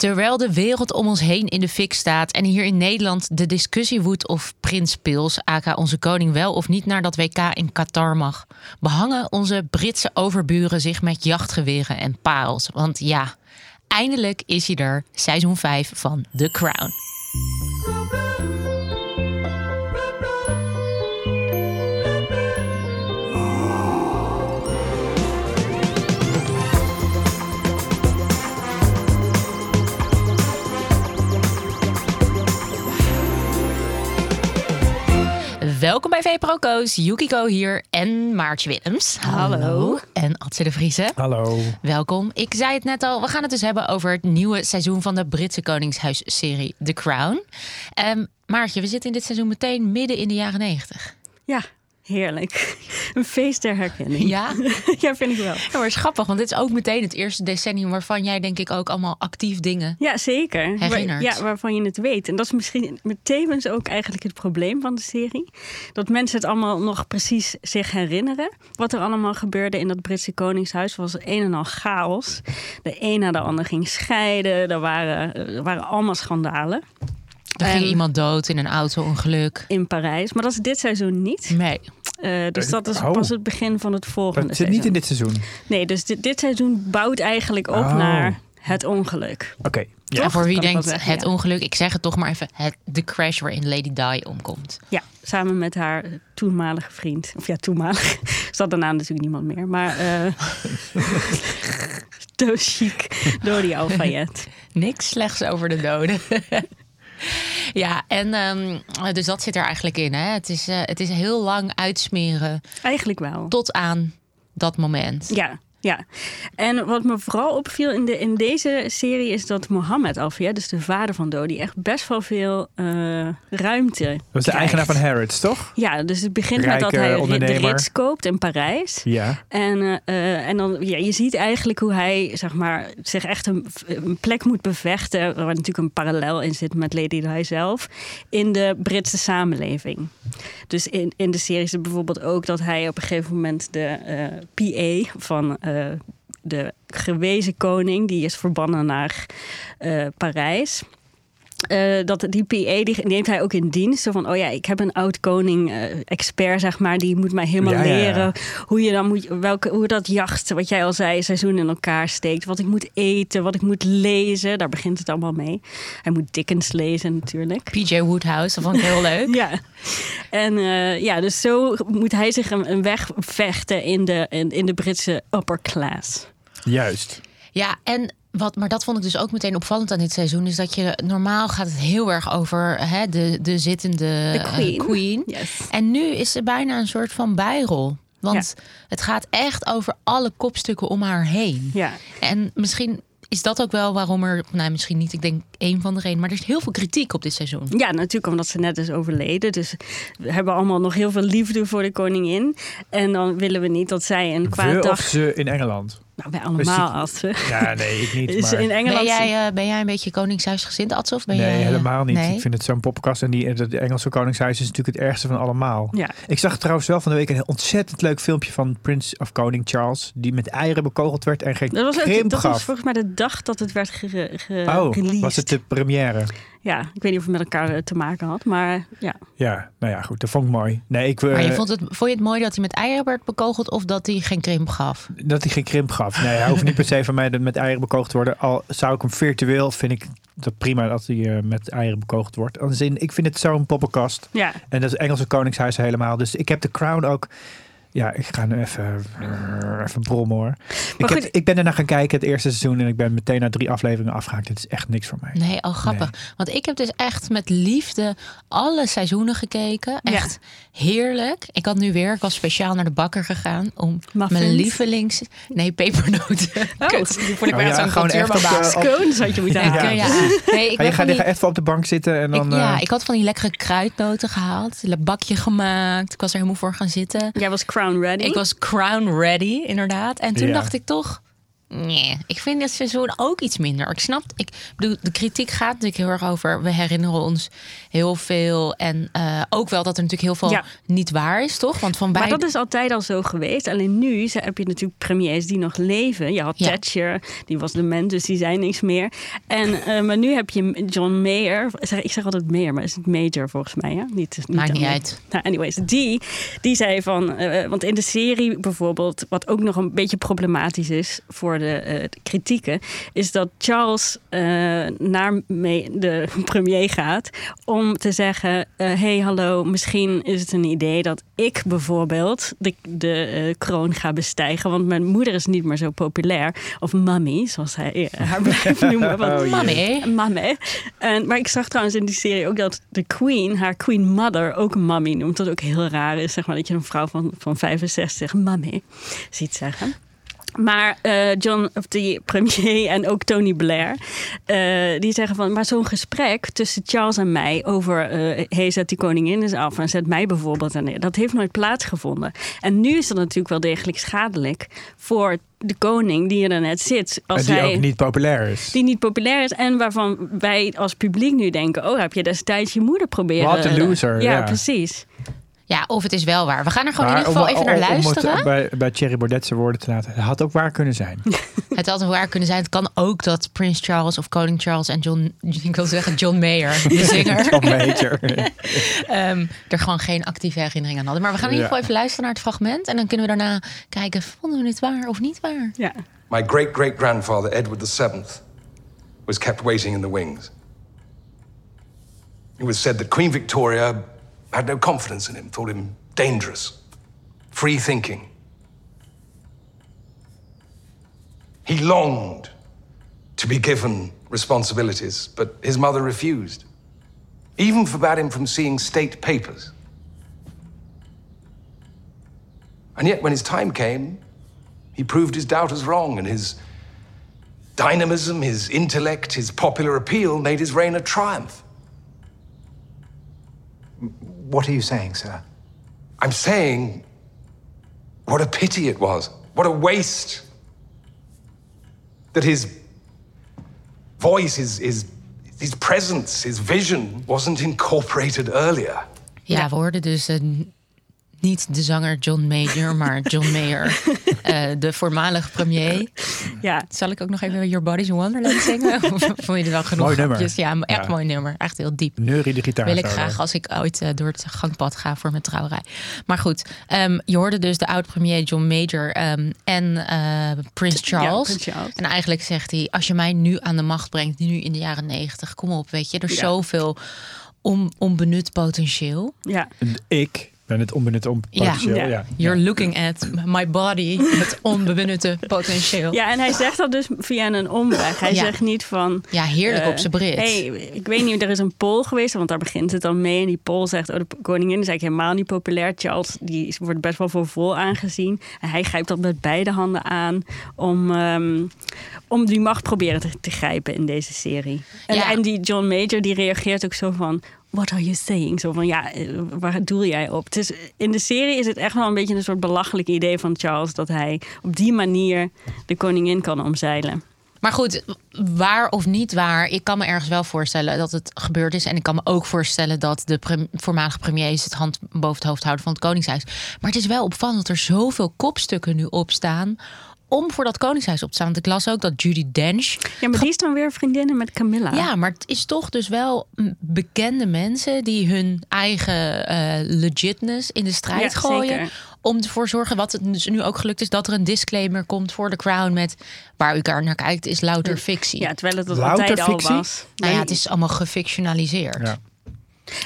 Terwijl de wereld om ons heen in de fik staat en hier in Nederland de discussie woedt of Prins Pils, aka onze koning, wel of niet naar dat WK in Qatar mag, behangen onze Britse overburen zich met jachtgeweren en parels. Want ja, eindelijk is hij er, seizoen 5 van The Crown. Welkom bij VPRO-Koos, Yukiko hier en Maartje Willems. Hallo. En Adse de Vriese. Hallo. Welkom. Ik zei het net al, we gaan het dus hebben over het nieuwe seizoen van de Britse Koningshuisserie The Crown. Um, Maartje, we zitten in dit seizoen meteen midden in de jaren negentig. Ja, Heerlijk. Een feest der herkenning. Ja? ja, vind ik wel. Ja, maar grappig, want dit is ook meteen het eerste decennium waarvan jij denk ik ook allemaal actief dingen Ja, zeker. Herinnert. ja, waarvan je het weet. En dat is misschien tevens ook eigenlijk het probleem van de serie. Dat mensen het allemaal nog precies zich herinneren. Wat er allemaal gebeurde in dat Britse koningshuis was een en al chaos. De een na de ander ging scheiden. Er waren, er waren allemaal schandalen. Er ging iemand dood in een auto-ongeluk. In Parijs. Maar dat is dit seizoen niet. Nee. Uh, dus dat is Oh. pas het begin van het volgende Het zit seizoen. niet in dit seizoen. Nee, dus dit, dit seizoen bouwt eigenlijk op Oh. naar het ongeluk. Oké. Ja, Toch? voor wie denkt zeggen, het ja. ongeluk, ik zeg het toch maar even, het, de crash waarin Lady Di omkomt. Ja, samen met haar toenmalige vriend. Of ja, toenmalig. Zat daarna natuurlijk niemand meer. Maar eh chic door die Alfayet. Niks slechts over de doden. Ja, en ehm, dus dat zit er eigenlijk in. Hè? Het, is, eh, het is heel lang uitsmeren Eigenlijk wel. tot aan dat moment. Ja, ja. En wat me vooral opviel in, de, in deze serie is dat Mohammed Alfayet, dus de vader van Dodi, echt best wel veel eh, ruimte Dat is de eigenaar van Harrods, toch? Ja, dus het begint met dat hij de. Ritz koopt in Parijs. Ja. En, eh, en dan, ja, je ziet eigenlijk hoe hij zeg maar, zich echt een, een plek moet bevechten. Waar natuurlijk een parallel in zit met Lady Di zelf. In de Britse samenleving. Dus in, in de serie is bijvoorbeeld ook dat hij op een gegeven moment de eh, PA van eh, de gewezen koning, die is verbannen naar eh, Parijs. Eh, dat die PA die neemt hij ook in dienst. Zo van, oh ja, ik heb een oud koning eh, expert, zeg maar, die moet mij helemaal Ja, ja, ja. leren hoe je dan moet, welke, hoe dat jacht, wat jij al zei, seizoen in elkaar steekt. Wat ik moet eten, wat ik moet lezen. Daar begint het allemaal mee. Hij moet Dickens lezen natuurlijk. PJ Woodhouse, dat vond ik heel leuk. Ja, en eh, ja, dus zo moet hij zich een, een weg vechten in de, in, in de Britse upper class. Juist. Ja, en wat, maar dat vond ik dus ook meteen opvallend aan dit seizoen. Is dat je normaal gaat het heel erg over hè, de, de zittende De eh, queen. queen. Yes. En nu is ze bijna een soort van bijrol. Want het gaat echt over alle kopstukken om haar heen. Ja. En misschien is dat ook wel waarom er, nou misschien niet, ik denk één van de reden, maar er is heel veel kritiek op dit seizoen. Ja, natuurlijk omdat ze net is overleden. Dus we hebben allemaal nog heel veel liefde voor de koningin. En dan willen we niet dat zij een kwaad We of dag... ze in Engeland? Nou, wij allemaal, als we... Ja, nee, ik niet. Is Maar... in Engeland... Ben jij, eh, ben jij een beetje koningshuisgezind, Ats? Of ben Nee, jij, eh, helemaal niet. nee? Ik vind het zo'n poppenkast. En die, het Engelse koningshuis is natuurlijk het ergste van allemaal. Ja. Ik zag trouwens wel van de week een ontzettend leuk filmpje van Prins of Koning Charles. Die met eieren bekogeld werd en geen Dat was, krimp ook, dat gaf. was volgens mij de dag dat het werd ge, ge- oh, was het de première? Ja, ik weet niet of het met elkaar eh, te maken had, maar ja. Ja, nou ja, goed. Dat vond ik mooi. Nee, ik, Maar je eh, vond, het, vond je het mooi dat hij met eieren werd bekogeld of dat hij geen krimp gaf? Dat hij geen krimp gaf. Nee, hij hoeft niet per se van mij met eieren bekogeld te worden. Al zou ik hem virtueel, vind ik dat prima dat hij eh, met eieren bekogeld wordt. Als in, ik vind het zo'n poppenkast. Ja, En dat is Engelse Koningshuis helemaal. Dus ik heb de Crown ook. Ja, ik ga nu even, even brommen hoor. Ik, heb, ik ben ernaar gaan kijken het eerste seizoen en ik ben meteen na drie afleveringen afgehaakt. Het is echt niks voor mij. Nee, oh grappig. Want ik heb dus echt met liefde alle seizoenen gekeken. Echt heerlijk. Ik had nu weer, ik was speciaal naar de bakker gegaan om Muffins? mijn lievelings... Nee, pepernoten. Oh. Kut, die vond ik Oh ja, zo'n gewoon echt op scones had je moeten eh, ja. Nee, ik ben je gaat die- even op de bank zitten en dan... ik, ja, eh, ik had van die lekkere kruidnoten gehaald. Een bakje gemaakt. Ik was er helemaal voor gaan zitten. Jij was crown ready. Ik was crown ready, inderdaad. En toen Ja. dacht ik toch... Nee, ik vind dit seizoen ook iets minder. Ik snap, ik bedoel, de kritiek gaat natuurlijk heel erg over. We herinneren ons heel veel. En uh, ook wel dat er natuurlijk heel veel Ja. niet waar is, toch? Want van Maar beide. dat is altijd al zo geweest. Alleen nu heb je natuurlijk premiers die nog leven. Je had Ja. Thatcher, die was dement, dus die zei niks meer. En, eh, maar nu heb je John Mayer. Zeg- Ik zeg altijd Mayer, maar is het Major volgens mij? Hè? Niet, niet Maakt niet uit. Nou, anyways, die, die zei van... eh, want in de serie bijvoorbeeld, wat ook nog een beetje problematisch is... voor de, eh, de kritieken, is dat Charles eh, naar de premier gaat... om te zeggen, eh, hey, hallo, misschien is het een idee... dat ik bijvoorbeeld de, de eh, kroon ga bestijgen... want mijn moeder is niet meer zo populair. Of mommy, zoals hij haar blijft noemen. Want Oh. Mami. En, maar ik zag trouwens in die serie ook dat de queen, haar queen mother, ook een mommy noemt. Dat ook heel raar is, zeg maar, dat je een vrouw van, van 65 mommy ziet zeggen. Maar eh, John, of die premier en ook Tony Blair, eh, die zeggen van, maar zo'n gesprek tussen Charles en mij over, hey, zet die koningin eens af en zet mij bijvoorbeeld aan neer, dat heeft nooit plaatsgevonden. En nu is dat natuurlijk wel degelijk schadelijk voor de koning die er net zit. Als En die hij, ook niet populair is. die niet populair is en waarvan wij als publiek nu denken: oh, heb je destijds je moeder proberen? What a loser, Ja, ja. precies. Ja, of het is wel waar. We gaan er gewoon Maar in ieder geval om- even naar om- om het luisteren. bij, bij Thierry Baudet zijn woorden te laten. Het had ook waar kunnen zijn. Het had waar kunnen zijn. Het kan ook dat Prins Charles of Koning Charles en John, ik wil zeggen John Mayer, de zinger, John Major. ehm, er gewoon geen actieve herinnering aan hadden. Maar we gaan in ieder Ja. geval even luisteren naar het fragment. En dan kunnen we daarna kijken, vonden we het waar of niet waar? Ja. My great great grandfather, Edward VII, was kept waiting in the wings. It was said that Queen Victoria had no confidence in him, thought him dangerous, free thinking. He longed to be given responsibilities, but his mother refused, even forbade him from seeing state papers. And yet, when his time came, he proved his doubters wrong, and his dynamism, his intellect, his popular appeal made his reign a triumph. What are you saying, sir? I'm saying, what a pity it was. What a waste. That his voice, his, his, his presence, his vision wasn't incorporated earlier. Ja, we hoorden dus eh, niet de zanger John Mayer, maar John Mayer, eh, de voormalige premier. ja. Zal ik ook nog even Your Body's a Wonderland zingen? Of vond je er wel genoeg Mooi nummer. Ja, echt Ja. mooi nummer. Echt heel diep. Neurie de gitaar. Wil ik graag als ik ooit eh, door het gangpad ga voor mijn trouwerij. Maar goed, ehm, je hoorde dus de oud-premier John Major ehm, en eh, Prins Charles. Prins Charles. En eigenlijk zegt hij, als je mij nu aan de macht brengt, nu in de jaren negentig, kom op, weet je. Er is Ja. zoveel on, onbenut potentieel. ja. Ik het onbenut om potentieel. Ja. Ja. You're looking at my body, het onbenutte potentieel. Ja, en hij zegt dat dus via een omweg. Hij Ja. zegt niet van... Ja, heerlijk eh, op zijn Brits. hey, ik weet niet, er is een poll geweest, want daar begint het dan mee. En die poll zegt, oh, de koningin is eigenlijk helemaal niet populair. Charles, die is- wordt best wel voor vol aangezien. En hij grijpt dat met beide handen aan om, ehm, om die macht proberen te, te grijpen in deze serie. En, Ja. en die John Major, die reageert ook zo van... What are you saying? Zo van, ja, eh, waar doel jij op? Is, in de serie is het echt wel een beetje een soort belachelijk idee van Charles... dat hij op die manier de koningin kan omzeilen. Maar goed, waar of niet waar, ik kan me ergens wel voorstellen dat het gebeurd is. En ik kan me ook voorstellen dat de voormalige premiers het hand boven het hoofd houden van het Koningshuis. Maar het is wel opvallend dat er zoveel kopstukken nu op staan om voor dat Koningshuis op te staan. Want ik las ook dat Judy Dench. Ja, maar die is dan weer vriendinnen met Camilla. Ja, maar het is toch dus wel bekende mensen die hun eigen eh, legitness in de strijd Ja, gooien. zeker. Om ervoor te zorgen, wat het dus nu ook gelukt is, dat er een disclaimer komt voor de Crown met waar u daar naar kijkt, is louter fictie. Ja, terwijl het dat Louter altijd al was. Nou ja, het is allemaal gefictionaliseerd. Ja.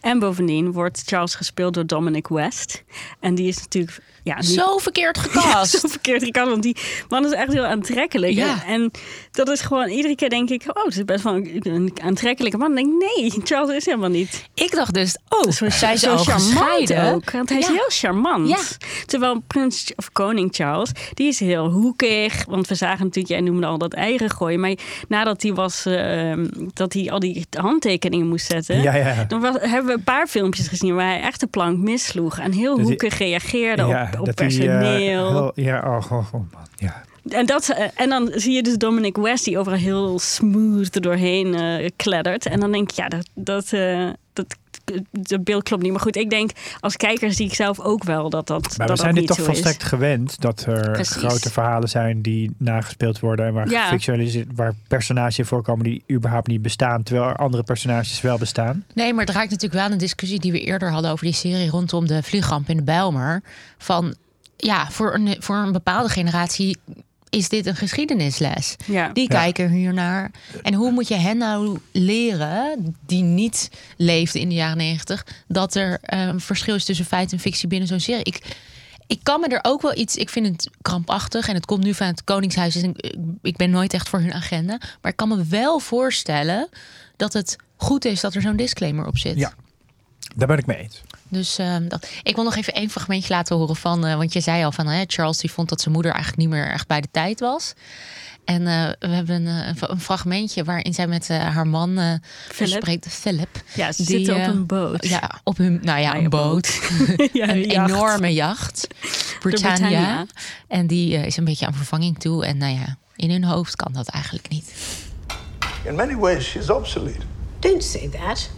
En bovendien wordt Charles gespeeld door Dominic West. En die is natuurlijk... Ja, niet- Zo verkeerd Ja, gecast. zo verkeerd gekant, want die man is echt heel aantrekkelijk. Ja. En dat is gewoon, iedere keer denk ik, oh, ze is best wel een, een aantrekkelijke man. Dan denk ik, nee, Charles is helemaal niet. Ik dacht dus, oh, Zo, zij is zo charmant ook. Want hij is Ja. heel charmant. Ja. Terwijl prins of koning Charles, die is heel hoekig. Want we zagen natuurlijk, jij noemde al dat eieren gooien. Maar nadat hij was, eh, dat hij al die handtekeningen moest zetten. Ja, ja. Dan was, hebben we een paar filmpjes gezien waar hij echt de plank missloeg. En heel hij- hoekig reageerde Ja, op, op dat eh, personeel. ja, oh, oh, oh, man. Ja. En, dat, eh, en dan zie je dus Dominic West die overal heel smooth er doorheen eh kleddert. En dan denk ik, ja, dat, dat, dat beeld klopt niet. Maar goed, ik denk als kijker zie ik zelf ook wel dat dat, Maar dat, we zijn dit toch zo is. volstrekt gewend dat er Precies. grote verhalen zijn die nagespeeld worden en waar Ja. waar personages in voorkomen die überhaupt niet bestaan, terwijl er andere personages wel bestaan. Nee, maar het raakt natuurlijk wel aan een discussie die we eerder hadden over die serie rondom de vliegramp in de Bijlmer. Van ja, voor een, voor een bepaalde generatie is dit een geschiedenisles. Ja. Die Ja. kijken hiernaar. En hoe moet je hen nou leren, die niet leefden in de jaren negentig, dat er een verschil is tussen feit en fictie binnen zo'n serie? Ik, ik kan me er ook wel iets. Ik vind het krampachtig en het komt nu van het Koningshuis. Dus ik, ik ben nooit echt voor hun agenda. Maar ik kan me wel voorstellen dat het goed is dat er zo'n disclaimer op zit. Ja. Daar ben ik mee eens. Dus ehm, dat, ik wil nog even één fragmentje laten horen van. eh, want je zei al van hè, Charles die vond dat zijn moeder eigenlijk niet meer echt bij de tijd was. En eh, we hebben een, eh, een fragmentje waarin zij met haar man eh spreekt, Philip. Ja, ze Die, zitten op een boot. Ja, op hun, nou ja, Ja, een boot. Ja, een jacht. enorme jacht. Britannia. Britannia. En die is een beetje aan vervanging toe. En nou ja, in hun hoofd kan dat eigenlijk niet. In many ways, she's obsolete. Don't say that.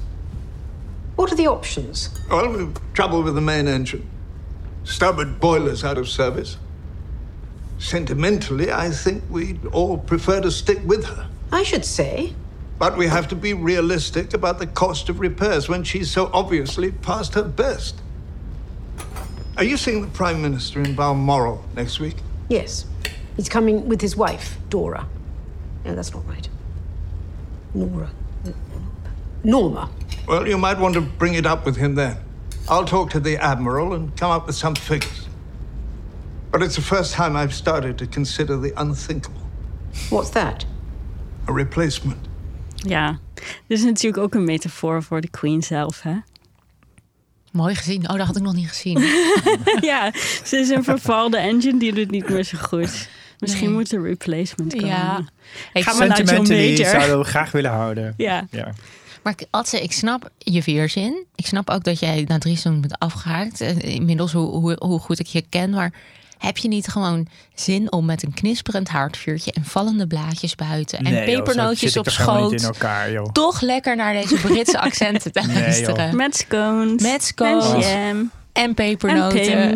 What are the options? Well, we've trouble with the main engine. Starboard boilers out of service. Sentimentally, I think we'd all prefer to stick with her. I should say. But we have to be realistic about the cost of repairs when she's so obviously past her best. Are you seeing the Prime Minister in Balmoral next week? Yes. He's coming with his wife, Dora. No, that's not right. Nora. Norma. Well, you might want to bring it up with him then. I'll talk to the Admiral and come up with some figures. But it's the first time I've started to consider the unthinkable What's that? a replacement. Ja, dit is natuurlijk ook een metafoor voor de Queen zelf, hè? Mooi gezien. Oh, dat had ik nog niet gezien. ja, ze is een vervalde engine, die doet niet meer zo goed. Misschien Nee. moet er replacement komen. Ja. Ik Ga maar naar John Major. zouden we graag willen houden. Ja. Ja. Maar Atze, ik snap je weerzin. Ik snap ook dat jij na drie seizoenen bent afgehaakt. Eh, Inmiddels hoe, hoe, hoe goed ik je ken. Maar heb je niet gewoon zin om met een knisperend haardvuurtje... en vallende blaadjes buiten en Nee, pepernootjes op schoot... in elkaar, joh. toch lekker naar deze Britse accenten te luisteren? Met scones. Met scones. En jam. En En pepernoten.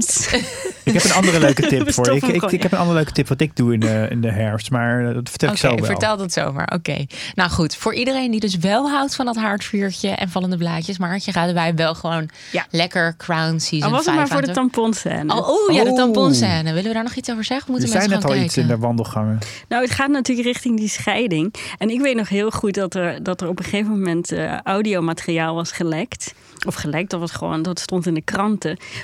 Ik heb een andere leuke tip voor je. Ik, ik, ik heb een andere leuke tip wat ik doe in de, in de herfst. Maar dat vertel ik zo wel. vertel dat zomaar. Oké. Nou goed, voor iedereen die dus wel houdt van dat haardvuurtje en vallende blaadjes, maar je raden wij wel gewoon Ja. lekker Crown Season Al was het 5 maar voor de tamponscène. Oh, oh ja, de Oh. tamponscène. Willen we daar nog iets over zeggen? Er Moeten zijn mensen net al iets in de wandelgangen. Nou, het gaat natuurlijk richting die scheiding. En ik weet nog heel goed dat er, dat er op een gegeven moment eh, audiomateriaal was gelekt. Of gelekt, dat was gewoon, dat stond in de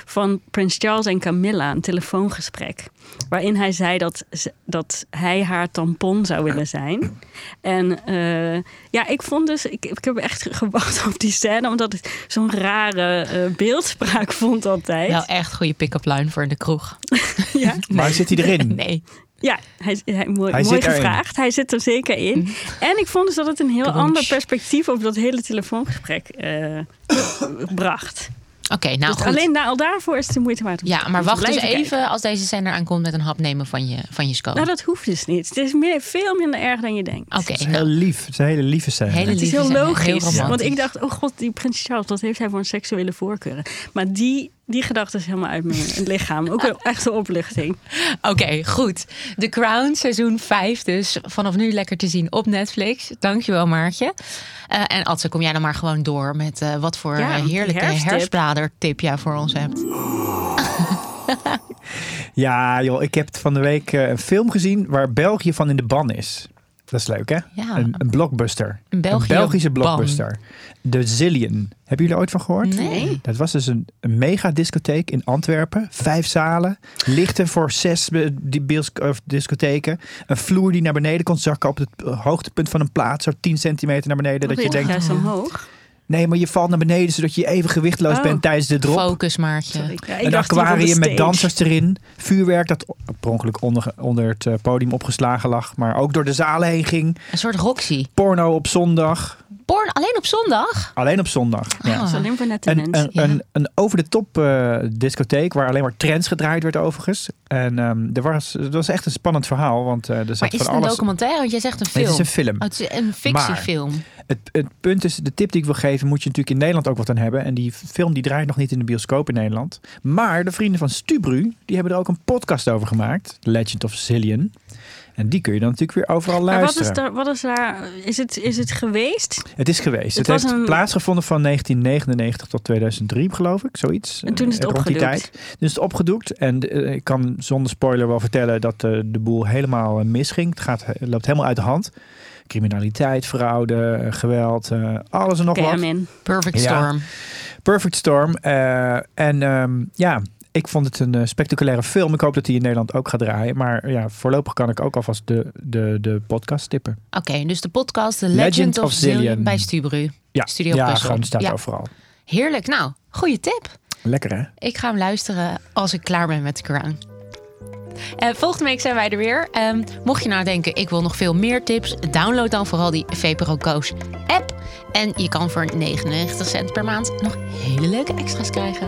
Van Prins Charles en Camilla, een telefoongesprek. Waarin hij zei dat, dat hij haar tampon zou willen zijn. En eh, ja, ik vond dus, ik, ik heb echt gewacht op die scène, omdat ik zo'n rare eh, beeldspraak vond altijd. Wel echt goede pick-up line voor in de kroeg. ja. Maar zit hij erin? Nee. Ja, hij, hij, mooi, Hij mooi zit erin. gevraagd. Hij zit er zeker in. En ik vond dus dat het een heel ander perspectief op dat hele telefoongesprek eh, bracht. Oké, nou dus goed. alleen daar, al daarvoor is het de moeite waard om Ja, maar wacht dus even kijken. als deze scène eraan komt met een hap nemen van je, van je scope. Nou, dat hoeft dus niet. Het is meer, veel minder erg dan je denkt. Oké, Het is nou, heel lief. Het is een hele lieve scène. Hele Het is heel logisch. heel want ik dacht, oh god, die prins Charles, wat heeft hij voor een seksuele voorkeuren? Maar die, die gedachte is helemaal uit mijn lichaam. Ook een opluchting. Oké, goed. The Crown, seizoen 5 dus. Vanaf nu lekker te zien op Netflix. Dankjewel, Maartje. Eh, en Adse, kom jij dan maar gewoon door met eh, wat voor Ja, eh, heerlijke herfsttip. herfstbladertip jij voor ons hebt. Ja, joh. Ik heb van de week een film gezien waar België van in de ban is. Dat is leuk, hè? Ja. Een, een blockbuster. Een België Belgische blockbuster. De Zillion. Hebben jullie ooit van gehoord? Nee. Dat was dus een, een mega discotheek in Antwerpen. Vijf zalen. Lichten voor zes die bios- of discotheken. Een vloer die naar beneden kon zakken op het hoogtepunt van een plaat. Zo 10 centimeter naar beneden. Dat Dat je je denkt, juist omhoog. Nee, maar je valt naar beneden zodat je even gewichtloos Oh. bent tijdens de drop. Focus, Maartje. Sorry. Ja, ik Een aquarium met dansers erin. Vuurwerk dat per ongeluk onder, onder het eh, podium opgeslagen lag. Maar ook door de zalen heen ging. Een soort Roxy. Porno op zondag. Born alleen op zondag? Alleen op zondag. Ja. Dat is alleen voor nette mensen. een, een, een over-de-top eh, discotheek waar alleen maar trends gedraaid werd overigens. En ehm, er was, het was echt een spannend verhaal, want eh, er zat Maar is van het een documentaire? Want jij zegt een Nee, film. het is een film. Oh, het is een fictiefilm. Het, het punt is, de tip die ik wil geven, moet je natuurlijk in Nederland ook wat aan hebben. En die film die draait nog niet in de bioscoop in Nederland. Maar de vrienden van Stubru, die hebben er ook een podcast over gemaakt. Legend of Zillion. En die kun je dan natuurlijk weer overal maar wat luisteren. is, daar, wat is daar... Is het, is het geweest? Het is geweest. Het, Het was heeft een- plaatsgevonden van 1999 tot 2003, geloof ik. Zoiets. En toen is het die opgedoekt. tijd. Toen is het opgedoekt. En eh, ik kan zonder spoiler wel vertellen dat eh, de boel helemaal eh, misging. Het, gaat, het loopt helemaal uit de hand. Criminaliteit, fraude, geweld, eh, alles en nog wat. Perfect Ja. Storm. Perfect Storm. Eh, en ehm, ja, ik vond het een eh, spectaculaire film. Ik hoop dat hij in Nederland ook gaat draaien. Maar ja, voorlopig kan ik ook alvast de, de, de podcast tippen. Oké, dus de podcast The Legend, Legend of, of Zillion, Zillion. bij Stubru. Ja, Studio ja gewoon staat Ja. overal. Heerlijk. Nou, goede tip. Lekker hè? Ik ga hem luisteren als ik klaar ben met The Crown. Eh, volgende week zijn wij er weer. Ehm, mocht je nou denken, ik wil nog veel meer tips, download dan vooral die VPRO Coach app. En je kan voor 99 cent per maand nog hele leuke extra's krijgen.